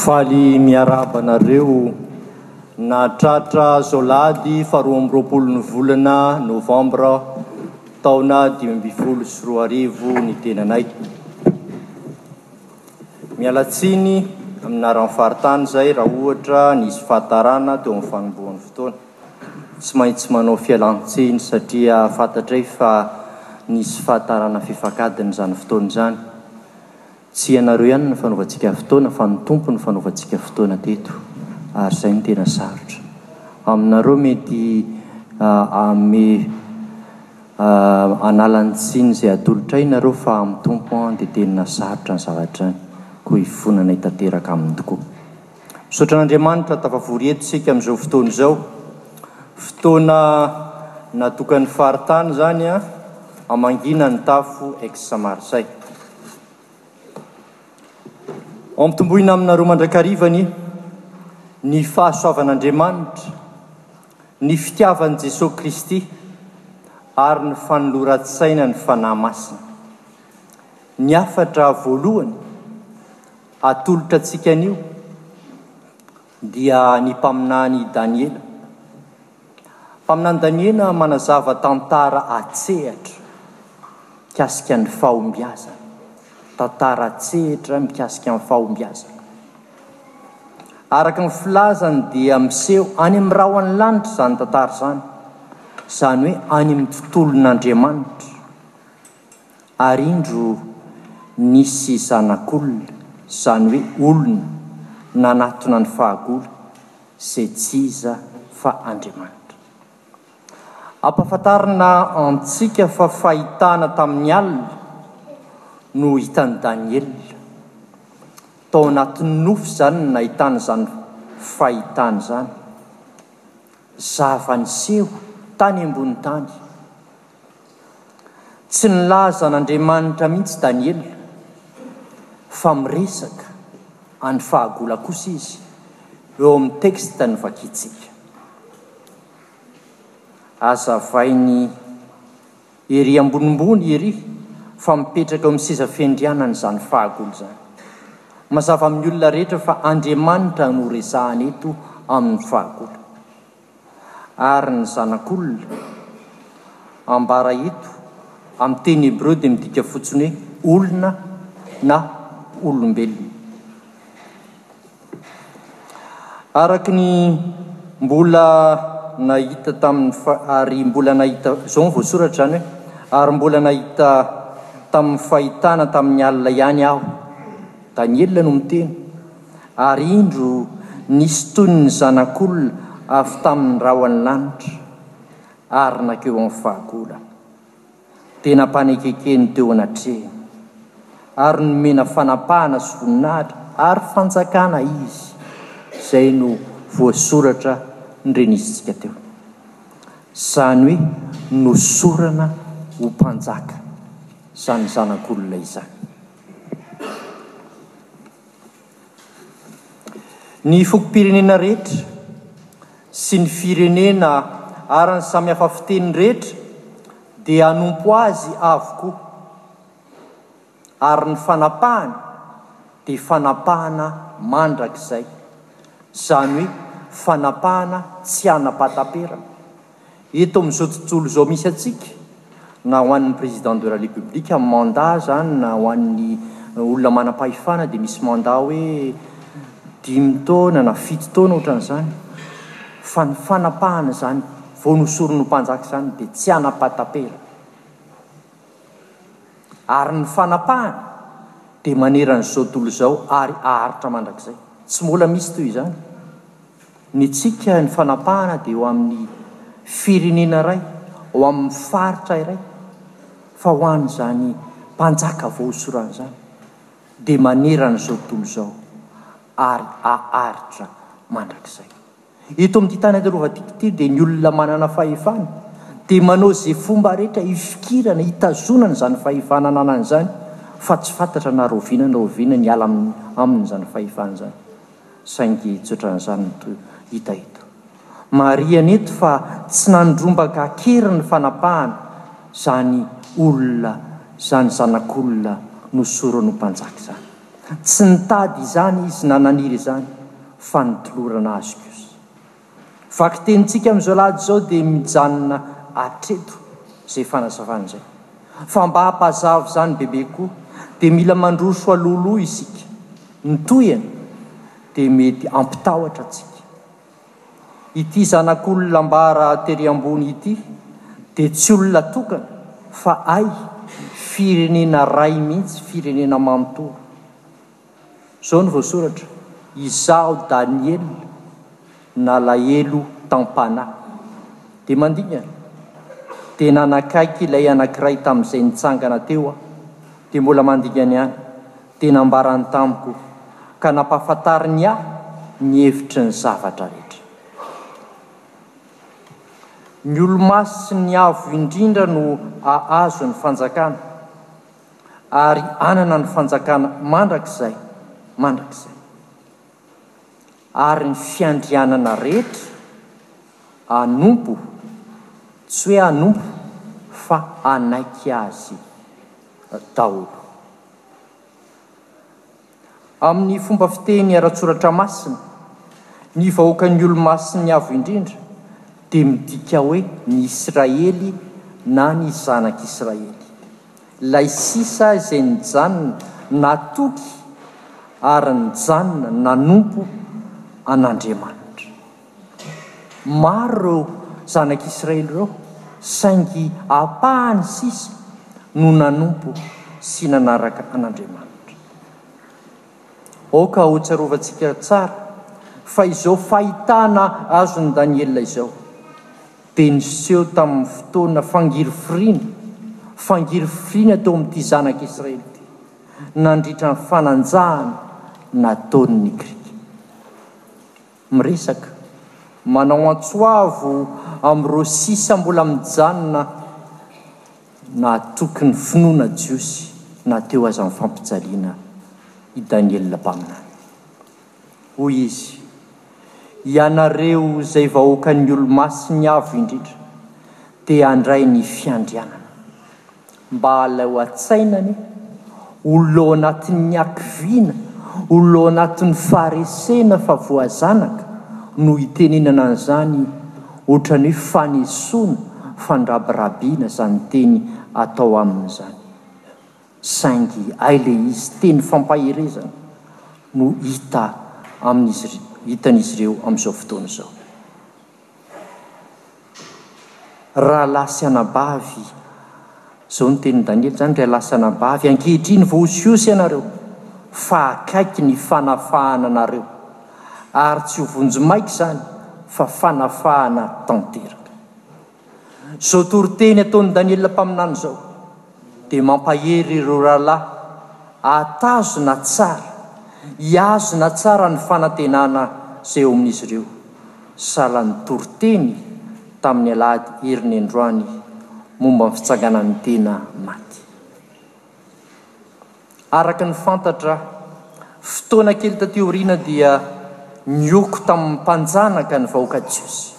Faly miarahaba anareo nahatratra zao lahady faha roa amby roapolo ny volana novambra taona dimy ambin'ny folo sy roa arivo ny tenanay. Miala tsiny aminarany faritany zay raha ohatra nisy fahatarana teo amin'ny fanombohan'ny fotoana. Tsy maintsy manao fialan-tsiny satria fantatray fa nisy fahatarana fifankadiny izany fotoana izany. Tsy ianareo ihany no fanaovantsika fotoana fa ny Tompo no fanaovantsika fotoana teto ary izay no tena sarotra. Aminareo mety ame hanala ny tsiny izay atolotra ianareo fa amin'ny Tompo dia tena sarotra ny zavatra koa hifonana hitanteraka aminy tokoa. Misaotra an'Andriamanitra tafavory eto isika amin'izao fotoana izao. Fotoana natokan'ny faritany izany hamangiana ny tafo ex Samarisay. Ampitomboina aminareo mandrakariva anie ny fahasoavan'Andriamanitra, ny fitiavan'i Jesoa Kristy ary ny fanoloran-tsaina ny Fanahy Masina. Ny hafatra voalohany, Atolotra antsika anio dia ny mpaminany Daniela. Mpaminany Daniela manazava tantara an-tsehatra mikasika ny fahombiazana. Tantara an-tsehatra mikasika ny fahombiazana. Araka ny filazany dia miseho any amin'ny rahon'ny lanitra izany tantara izany, izany hoe any amin'ny tontolon'Andriamanitra. Ary indro nisy zanak'olona, izany hoe olona, nanatona ny fahagola, izay tsy iza fa Andriamanitra. Ampahafantarina antsika fa fahitana tamin'ny alina no hitan'i Daniela. Tao anatin'ny nofy izany no nahitany izany fahitana izany. Zava-niseho tany ambony tany. Tsy nilaza an'Andriamanitra mihitsy Daniela fa miresaka an'i Fahagola kosa izy eo amin'ny texte novakiantsika. Azavainy ery ambonimbony ery fa mipetraka eo amin'ny seza fiandrianana izany Fahagola izany. Mazava amin'ny olona rehetra fa Andriamanitra no resahana eto amin'ny Fahagola. ary ny zanak'olona. Ambara eto amin'ny teny hebreo dia midika fotsiny hoe olona na olombelona. Araka ny mbola nahita tamin'ny fa, ary mbola nahita, izao no voasoratra izany hoe, ary mbola nahita tamin'ny fahitana tamin'ny alina ihany aho. Daniela no miteny. ary indro nisy toy ny zanak'olona avy tamin'ny rahon'ny lanitra ary nakeo amin'ny fahagolany, dia nampanekekeny teo anatrehiny, ary nomena fanapahana sy voninahitra ary fanjakana izy, izay no voasoratra nirenisintsika teo, izany hoe nosorana ho mpanjaka izany zanak'olona izany. Ny fokom-pirenena rehetra sy ny firenena aran'ny samihafa fiteny rehetra dia hanompo azy avokoa, ary ny fanapahany dia fanapahana mandrakizay, izany hoe fanapahana tsy hanapataperana. Eto amin'izao tontolo izao misy antsika, na ho an'ny Président de la République amin'ny mandat izany na ho an'ny olona manam-pahefana dia misy mandat hoe dimy taona na fito taona ohatran'izany fa ny fanapahana izany vao nosoron'ny mpanjaka izany dia tsy hanapa-tapera. Ary ny fanapahany dia manerana izao tontolo izao ary haharitra mandrakizay. Tsy mbola misy toy izany. Ny antsika, ny fanapahana dia ho amin'ny firenena iray, ho amin'ny faritra iray, fa ho an'izany Mpanjaka vao hosorana izany dia manerana izao tontolo izao ary haharitra mandrakizay. Eto amin'ity tany aterovantsika ity dia ny olona manana fahefana dia manao izay fomba rehetra hifikirana, hitazonana izany fahefana ananany izany fa tsy fantatra na rahoviana na rahoviana ny hiala aminy izany fahefana izany. Saingy tsy ohatran'izany no hita eto. Marihana eto fa tsy nandrombaka an-keriny ny fanapahana izany olona, izany zanak'olona nosorany ho mpanjaka izany. Tsy nitady izany izy na naniry izany. fanotolorana azy kosa. Vakitenintsika amin'izao lahady izao dia mijanona hatreto izay fanazavana izay. Fa mba hampazava izany bebe koa dia mila mandroso alohaloha isika. Ny tohiny dia mety hampitahotra antsika. Ity zanak'olona ambara tery ambony ity dia tsy olona tokana fa hay, firenena ray mihitsy, firenena manontolo. Izao no voasoratra, Izaho Daniela, nalahelo tam-panahy. Dia mandingana, dia nanakaiky ilay anankiray tamin'izay nitsangana teo aho, dia mbola mandingana ihany, dia nambarany tamiko, ka nampahafantariny ahy ny hevitry ny zavatra rehetra. Ny Olomasin'ny Avo Indrindra no hahazo ny fanjakana. ary hanana ny fanjakana mandrakizay mandrakizay, ary ny fiandrianana rehetra hanompo, tsy hoe hanompo fa hanaiky Azy daholo. Amin'ny fomba fiteny ara-tsoratra masina, ny vahoakan'ny Olomasin'ny Avo Indrindra dia midika hoe ny Israely na ny Zanak'Israely. Ilay sisa izay nijanona natoky ary nijanona nanompo an'Andriamanitra. Maro ireo zanak'Israely ireo, saingy ampahany sisa no nanompo sy nanaraka an'Andriamanitra. Aoka hotsarovantsika tsara fa izao fahitana azon'i Daniela izao dia niseho tamin'ny fotoana fangirifiriana fangirifiriana teo amin'ity zanak'Israely ity, nandritra ny fananjahana nataon'ny Grika. Miresaka, manao antso avo amin'ireo sisa mbola mijanona nahatoky ny finoana jiosy na teo aza ny fampijaliana i Daniela mpaminany. Hoy izy, Ianareo izay vahoakan'ny Olomasin'ny Avo Indrindra, te handray ny fiandrianana. Mba aleo an-tsaina anie, olona ao anatin'ny hakiviana, olona ao anatin'ny faharesena fa voazanaka no hitenenana an'izany ohatran'ny hoe fanesoana, fandrabirabiana izany teny atao aminy izany. Saingy hay ilay izy, teny fampaherezana no hita amin'izy, hitan'izy ireo amin'izao fotoana izao. Rahalahy sy anabavy, izao ny tenin'i Daniela izany, ry rahalahy sy anabavy, ankehitriny voahosihosy ianareo, fa akaiky ny fanafahana anareo, ary tsy ho vonjimaika izany, fa fanafahana tanteraka. Izao toriteny ataon'i Daniela mpaminany izao. dia mampahery ireo rahalahy hahatazona tsara, hihazona tsara ny fanantenana izay eo amin'izy ireo. Sahala ny toriteny tamin'ny alahady heriny androany momba ny fitsanganan'ny tena maty. Araka ny fantatra, fotoana kely taty aoriana dia nioko tamin'ny mpanjanaka ny vahoaka Jiosy.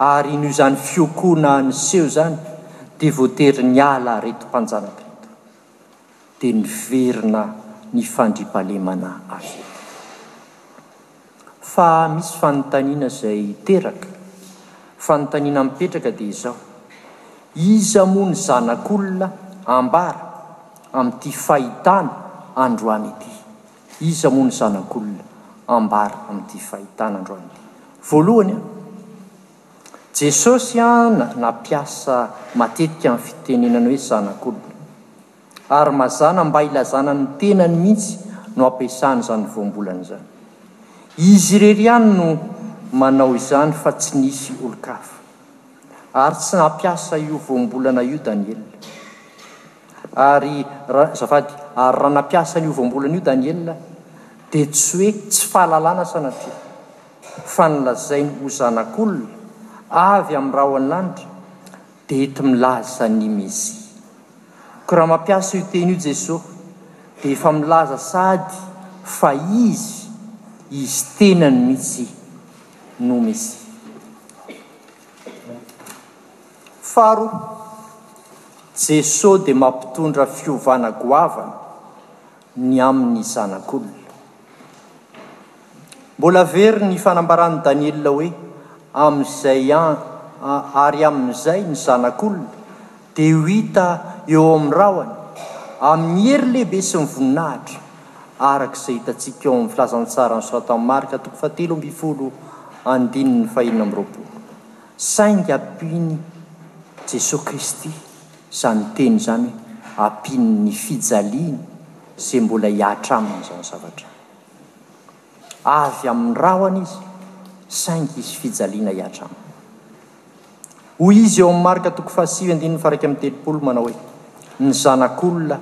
ary noho izany fiokoana niseho izany dia voatery niala ireto mpanjanaka ireto, dia niverina ny fandriampahalemana azy ireo. Fa misy fanontaniana izay teraka, fanontaniana mipetraka dia izao, iza moa ny zanak'olona ambara amin'ity fahitana androany ity? Iza moa ny Zanak'olona ambara amin'ity fahitana androany ity? Voalohany, Jesosy nampiasa matetika ny fitenenana hoe Zanak'olona, ary mazàna mba hilazana ny tenany mihitsy no ampiasany izany voambolana izany. Izy irery ihany no manao izany fa tsy nisy olon-kafa. Ary tsy nampiasa io voambolana io Daniela. Ary raha, azafady, ary raha nampiasa an'io voambolana io Daniela, dia tsy hoe tsy fahalalana sanatria, fa ny lazainy ho Zanak'olona avy amin'ny rahon'ny lanitra, dia enti-milaza ny Mesia. Koa raha mampiasa io teny io Jesoa, dia efa milaza sahady fa Izy, Izy tenany mihitsy no Mesia. Faharoa, Jeso dia mampitondra fiovana goavana ny amin'ny zanak'olona. Mbola very ny fanambaran'i Daniela hoe, Amin'izay ary amin'izay ny zanak'olona dia ho hita eo amin'ny rahona, amin'ny hery lehibe sy ny voninahitra, araka izay hitantsika eo amin'ny filazantsara nisoratan'i Marka toko fahatelo ambin'ny folo, andininy fahenina amby roapolo. Saingy ampian'i Jesoa Kristy izany teny izany hoe ampian'ny fijaliany izay mbola hihatra aminy izany zavatra izany. Avy amin'ny rahona izy saingy hisy fijaliana hihatra aminy. Hoy izy eo amin'ny Marka toko fahasivy andininy faha iraika amby telopolo manao hoe, Ny Zanak'olona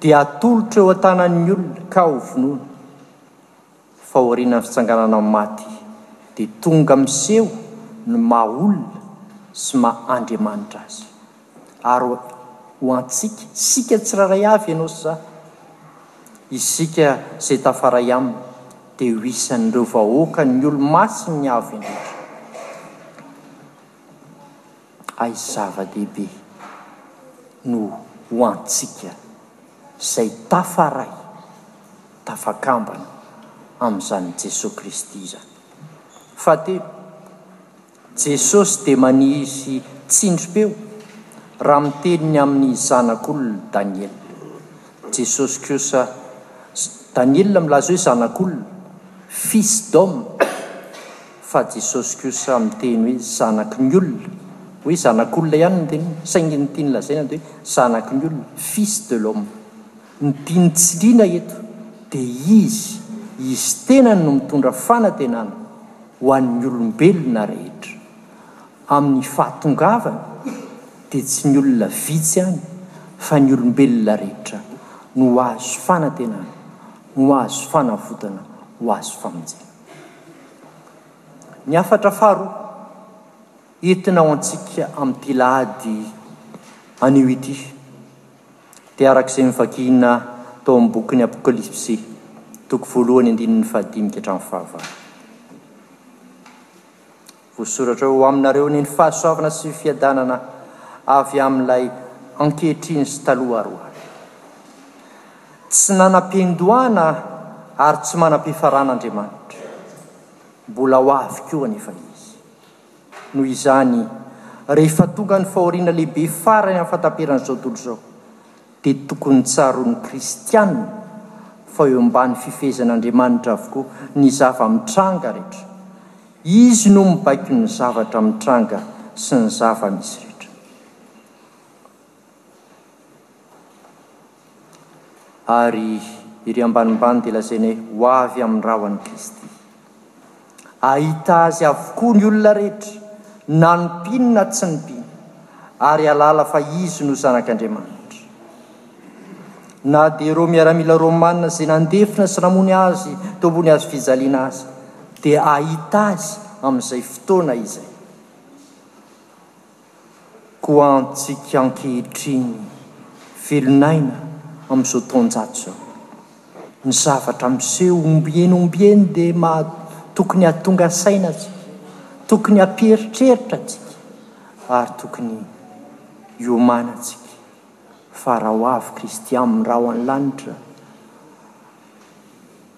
dia hatolotra eo an-tanan'ny olona ka hovonoina. Fa aorianan'ny fitsanganana amin'ny maty dia tonga miseho ny maha olona sy maha Andriamanitra azy. Ary ho antsika, isika tsirairay avy ianao sy za, isika izay tafaray aminy dia ho isan'ireo vahoakan'ny olo-masiny avy indrindra. Hay zava-dehibe no ho antsika izay tafaray tafakambana amin'izany Jesoa Kristy izany. Fahatelo, Jesosy dia manisy tsindrim-peo raha miteny ny amin'ny zanak'olona, Daniela. Jesosy kosa, Daniela milaza hoe zanak'olona, fils d'homme. Fa Jesosy kosa miteny hoe zanaky ny olona, hoe zanak'olona ihany ny teniny, saingy ny tiany lazaina dia hoe zanaky ny olona, fils de l'homme. Ny dinin'i Tsiliana eto dia izy, izy tenany no mitondra fanantenana ho an'ny olombelona rehetra. Amin'ny fahatongavany dia tsy ny olona vitsy ihany fa ny olombelona rehetra no ho azo fanantenana, no ho azo fanavotana, ho azo famonjena. Ny hafatra faharoa entina ho antsika amin'ity lahady anio ity dia araka izay novakiana tao amin'ny bokin'ny Apokalypsy, toko voalohany andininy fahadimy ka hatramin'ny fahavalo. Voasoratra ho aminareo ny ny fahasoavana sy fiadanana avy amin'ilay ankehitriny sy taloha ary ho avy. Tsy nanam-piandohana ary tsy manam-pifarana Andriamanitra. Mbola ho avy koa anefa Izy. Noho izany, rehefa tonga ny fahoriana lehibe farany amin'ny fahataperan'izao tontolo izao, dia tokony tsaroan'ny kristiana fa eo ambany fifehezan'Andriamanitra avokoa ny zava-mitranga rehetra. Izy no mibaiko ny zavatra mitranga sy ny zava-misy rehetra. Ary ery ambanimbany dia lazaina hoe, Ho avy amin'ny rahon'i Kristy. Hahita azy avokoa ny olona rehetra, na ny mpino na tsy ny mpino, ary hahalala fa izy no Zanak'Andriamanitra. Na dia ireo miaramila romanina izay nandefina sy namono azy teo ambony hazo fijaliana aza, dia hahita azy amin'izay fotoana izay. Koa antsika ankehitriny, velon'aina amin'izao taonjato izao, ny zavatra miseho ombieny ombieny dia maha tokony hahatonga saina antsika, tokony hampieritreritra antsika ary tokony hiomana antsika fa raha ho avy Kristy amin'ny rahon'ny lanitra,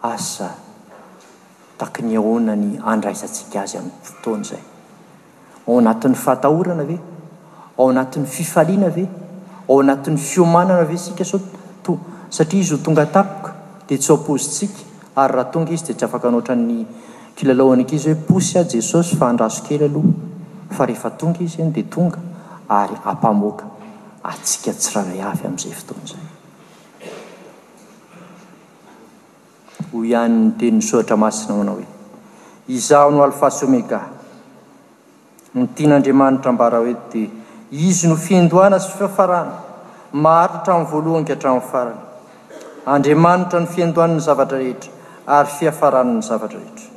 asa takin'ny ahoana ny handraisantsika Azy amin'izay fotoana izay? Ao anatin'ny fahatahorana ve? Ao anatin'ny fifaliana ve? Ao anatin'ny fiomanana ve isika sao to satria izy ho tonga tampoka dia tsy ao pozintsika ary raha tonga izy dia tsy afaka hanao ohatran'ny kilalaon'ny ankizy hoe posy aho Jesosy fa andraso kely aloha fa rehefa tonga izy eny dia tonga ary hampamoaka antsika tsirairay avy amin'izay fotoana izay. Hoy ihany ny tenin'ny Soratra Masina, manao hoe, Izaho no Alfa sy Omega. Ny tian'Andriamanitra ambara hoe dia Izy no fiandohana sy fiafarana, maharitra hatramin'ny voalohany ka hatramin'ny farany. Andriamanitra no fiandohan'ny zavatra rehetra ary fiafaran'ny zavatra rehetra.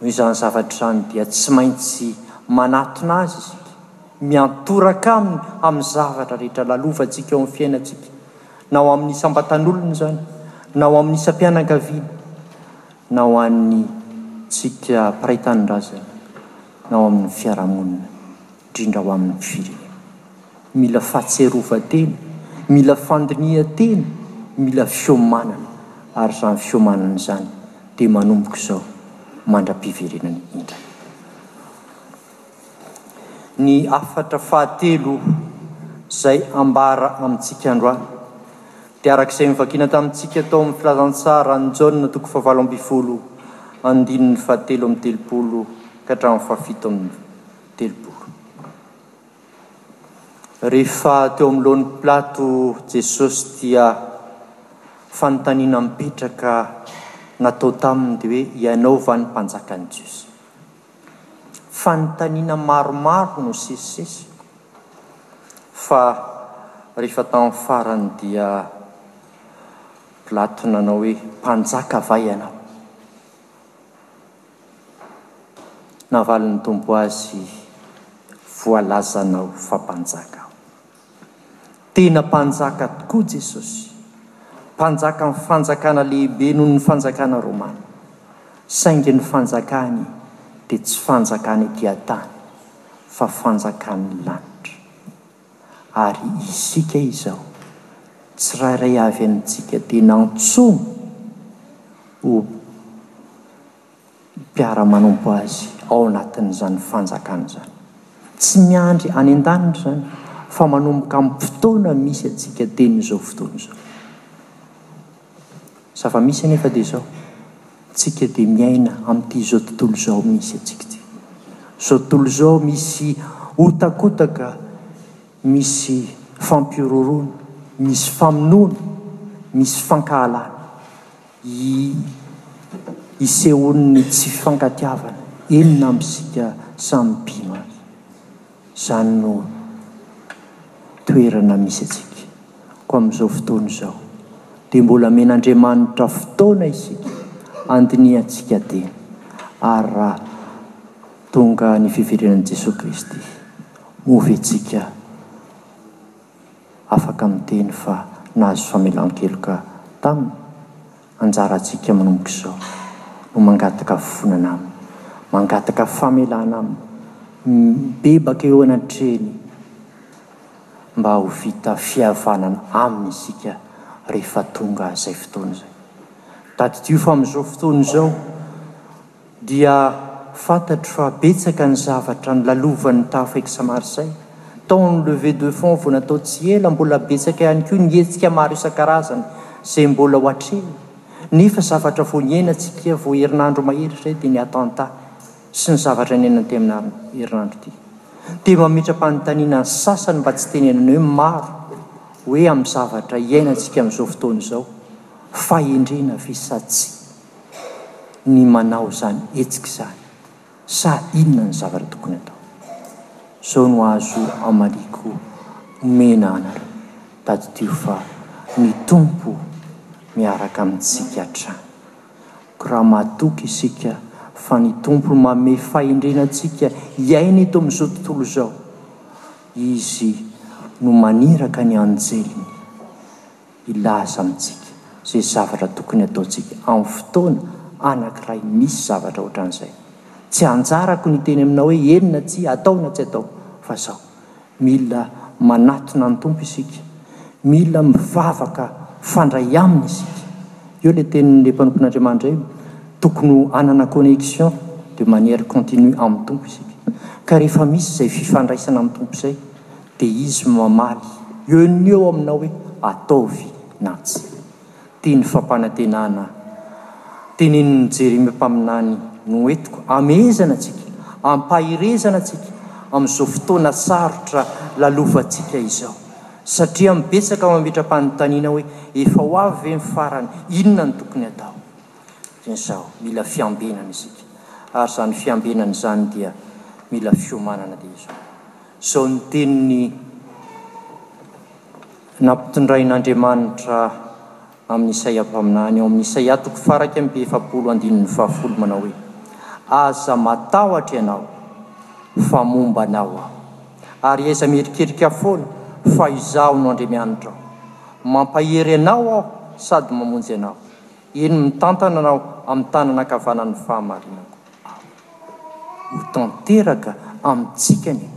Noho izany zavatra izany dia tsy maintsy manatona Azy isika, miantoraka Aminy amin'ny zavatra rehetra lalovantsika eo amin'ny fiainantsika, na ho amin'ny isam-batan'olona izany, na ho amin'ny isam-pianakaviana, na ho an'ny tsika mpiray tanindrazana, na ho amin'ny fiarahamonina. indrindra ho amin'ny firenena. Mila fahatsiarovan-tena, mila fandinihan-tena, mila fiomanana ary izany fiomanana izany dia manomboka izao mandra-piverenany indray. Ny hafatra fahatelo izay ambara amintsika androany dia araka izay novakina tamintsika tao amin'ny filazantsaran'i Jaona toko fahavalo ambin'ny folo andininy fahatelo amby telopolo ka hatramin'ny fahafito amby telopolo. Rehefa teo amlohan'ny Pilato Jesosy dia fanontaniana mipetraka natao taminy dia hoe ianao va ny mpanjakan'ny Jiosy? Fanontaniana maromaro no sesisesy fa rehefa tamin'ny farany dia Pilato nanao hoe mpanjaka va ianao? Navalin'ny Tompo azy, Voalazanao fa Mpanjaka aho. Tena Mpanjaka tokoa Jesosy, Mpanjakan'ny fanjakana lehibe noho ny fanjakana romana, saingy ny fanjakany dia tsy fanjakana etỳ an-tany fa fanjakan'ny lanitra. Ary isika izao, tsirairay avy amintsika dia nantsoina ho mpiara-manompo Azy ao anatin'izany Fanjakana izany. Tsy miandry any an-danitra izany, fa manomboka amin'ny fotoana misy antsika teny izao fotoana izao. Zava-misy anefa dia izao, tsika dia miaina amin'ity izao tontolo izao misy antsika ity. Izao tontolo izao misy hotakotaka, misy fampihorohoroana, misy famonoana, misy fankahalana, isehoan'ny tsy fifankatiavana, eny na amintsika samy mpino aza. Izany no toerana misy antsika. Koa amin'izao fotoana izao dia mbola omen'Andriamanitra fotoana isika handinihantsika tena ary raha tonga ny fiverenan'i Jesoa Kristy moa ve tsika afaka miteny fa nahazo famelan-keloka taminy? Anjarantsika manomboka izao no mangataka fonana Aminy, mangataka famelana Aminy, mibebaka eo anatrehany mba ho vita fihavanana Aminy isika rehefa tonga izay fotoana izay. Tadidio fa amin'izao fotoana izao dia fantatro fa betsaka ny zavatra nolalovan'ny Tafa ex Marseille tao ny levée de fonds vao natao tsy ela, mbola betsaka ihany koa ny hetsika maro isan-karazany izay mbola ho hatrehina, nefa zavatra vao niainantsika vao herinandro mahery izay dia ny attentat sy ny zavatra niainana teo amin'ity herinandro ity dia mametra-panontaniana ny sasany mba tsy tenenana hoe maro hoe amin'ny zavatra iainantsika amin'izao fotoana izao fahendrena ve sa tsia? ny manao izany hetsika izany sa inona ny zavatra tokony atao? Zao no azo amaliako omena anareo, tadidio fa ny Tompo miaraka amintsika hatrany. Ko raha matoky isika fa ny Tompo manome fahendrena antsika hiaina eto amin'izao tontolo izao, Izy no maniraka ny anjeliny, hilaza amintsika izay zavatra tokony hataontsika amin'ny fotoana anankiray misy zavatra ohatran'izay. Tsy anjarako ny hiteny aminao hoe eny na tsia, atao na tsy atao, fa izao, mila manatona ny Tompo isika, mila mivavaka fandray Aminy isika. Eo ilay tenin'ilay mpanompon'Andriamanitra hoe tokony ho hanana connexion de manière continue amin'ny Tompo isika. Ka rehefa misy izay fifandraisana amin'ny Tompo izay, Dia izy no mamaly eo no eo aminao hoe ataovy na tsia. Teny fampanantenana tenenin'i Jeremia mpaminany no entiko hamehezana antsika, hampaherezana antsika amin'izao fotoana sarotra lalovantsika izao. Satria betsaka ny mametra-panontaniana hoe efa ho avy ve ny farany, inona no tokony hatao. Dia izao, mila fiambenana isika. Ary izany fiambenana izany dia mila fiomanana dia izao. Izao ny teniny nampitondrain'Andriamanitra amin'i Isaia mpaminany ao amin'ny Isaia toko faha iraika amby efapolo andininy faha folo manao hoe, Aza matahotra ianao, fa momba anao aho, ary aiza miherikerika foana, fa izaho no Andriamanitrao. Mampahery anao aho sady mamonjy anao, eny, mitantana anao amin'ny tanana ankavanan'ny fahamarinako. ho tanteraka amintsika anie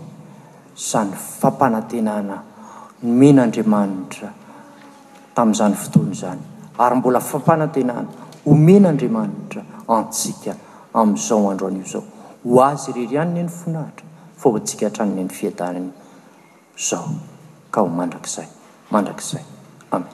izany fampanantenana nomen'Andriamanitra tamin'izany fotoana izany, ary mbola fampanantenana omen'Andriamanitra antsika amin'izao andro anio izao. Ho Azy irery ihany anie ny voninahitra, fa ho antsika hatrany anie ny fiadanana izao ka ho mandrakizay mandrakizay. Amena.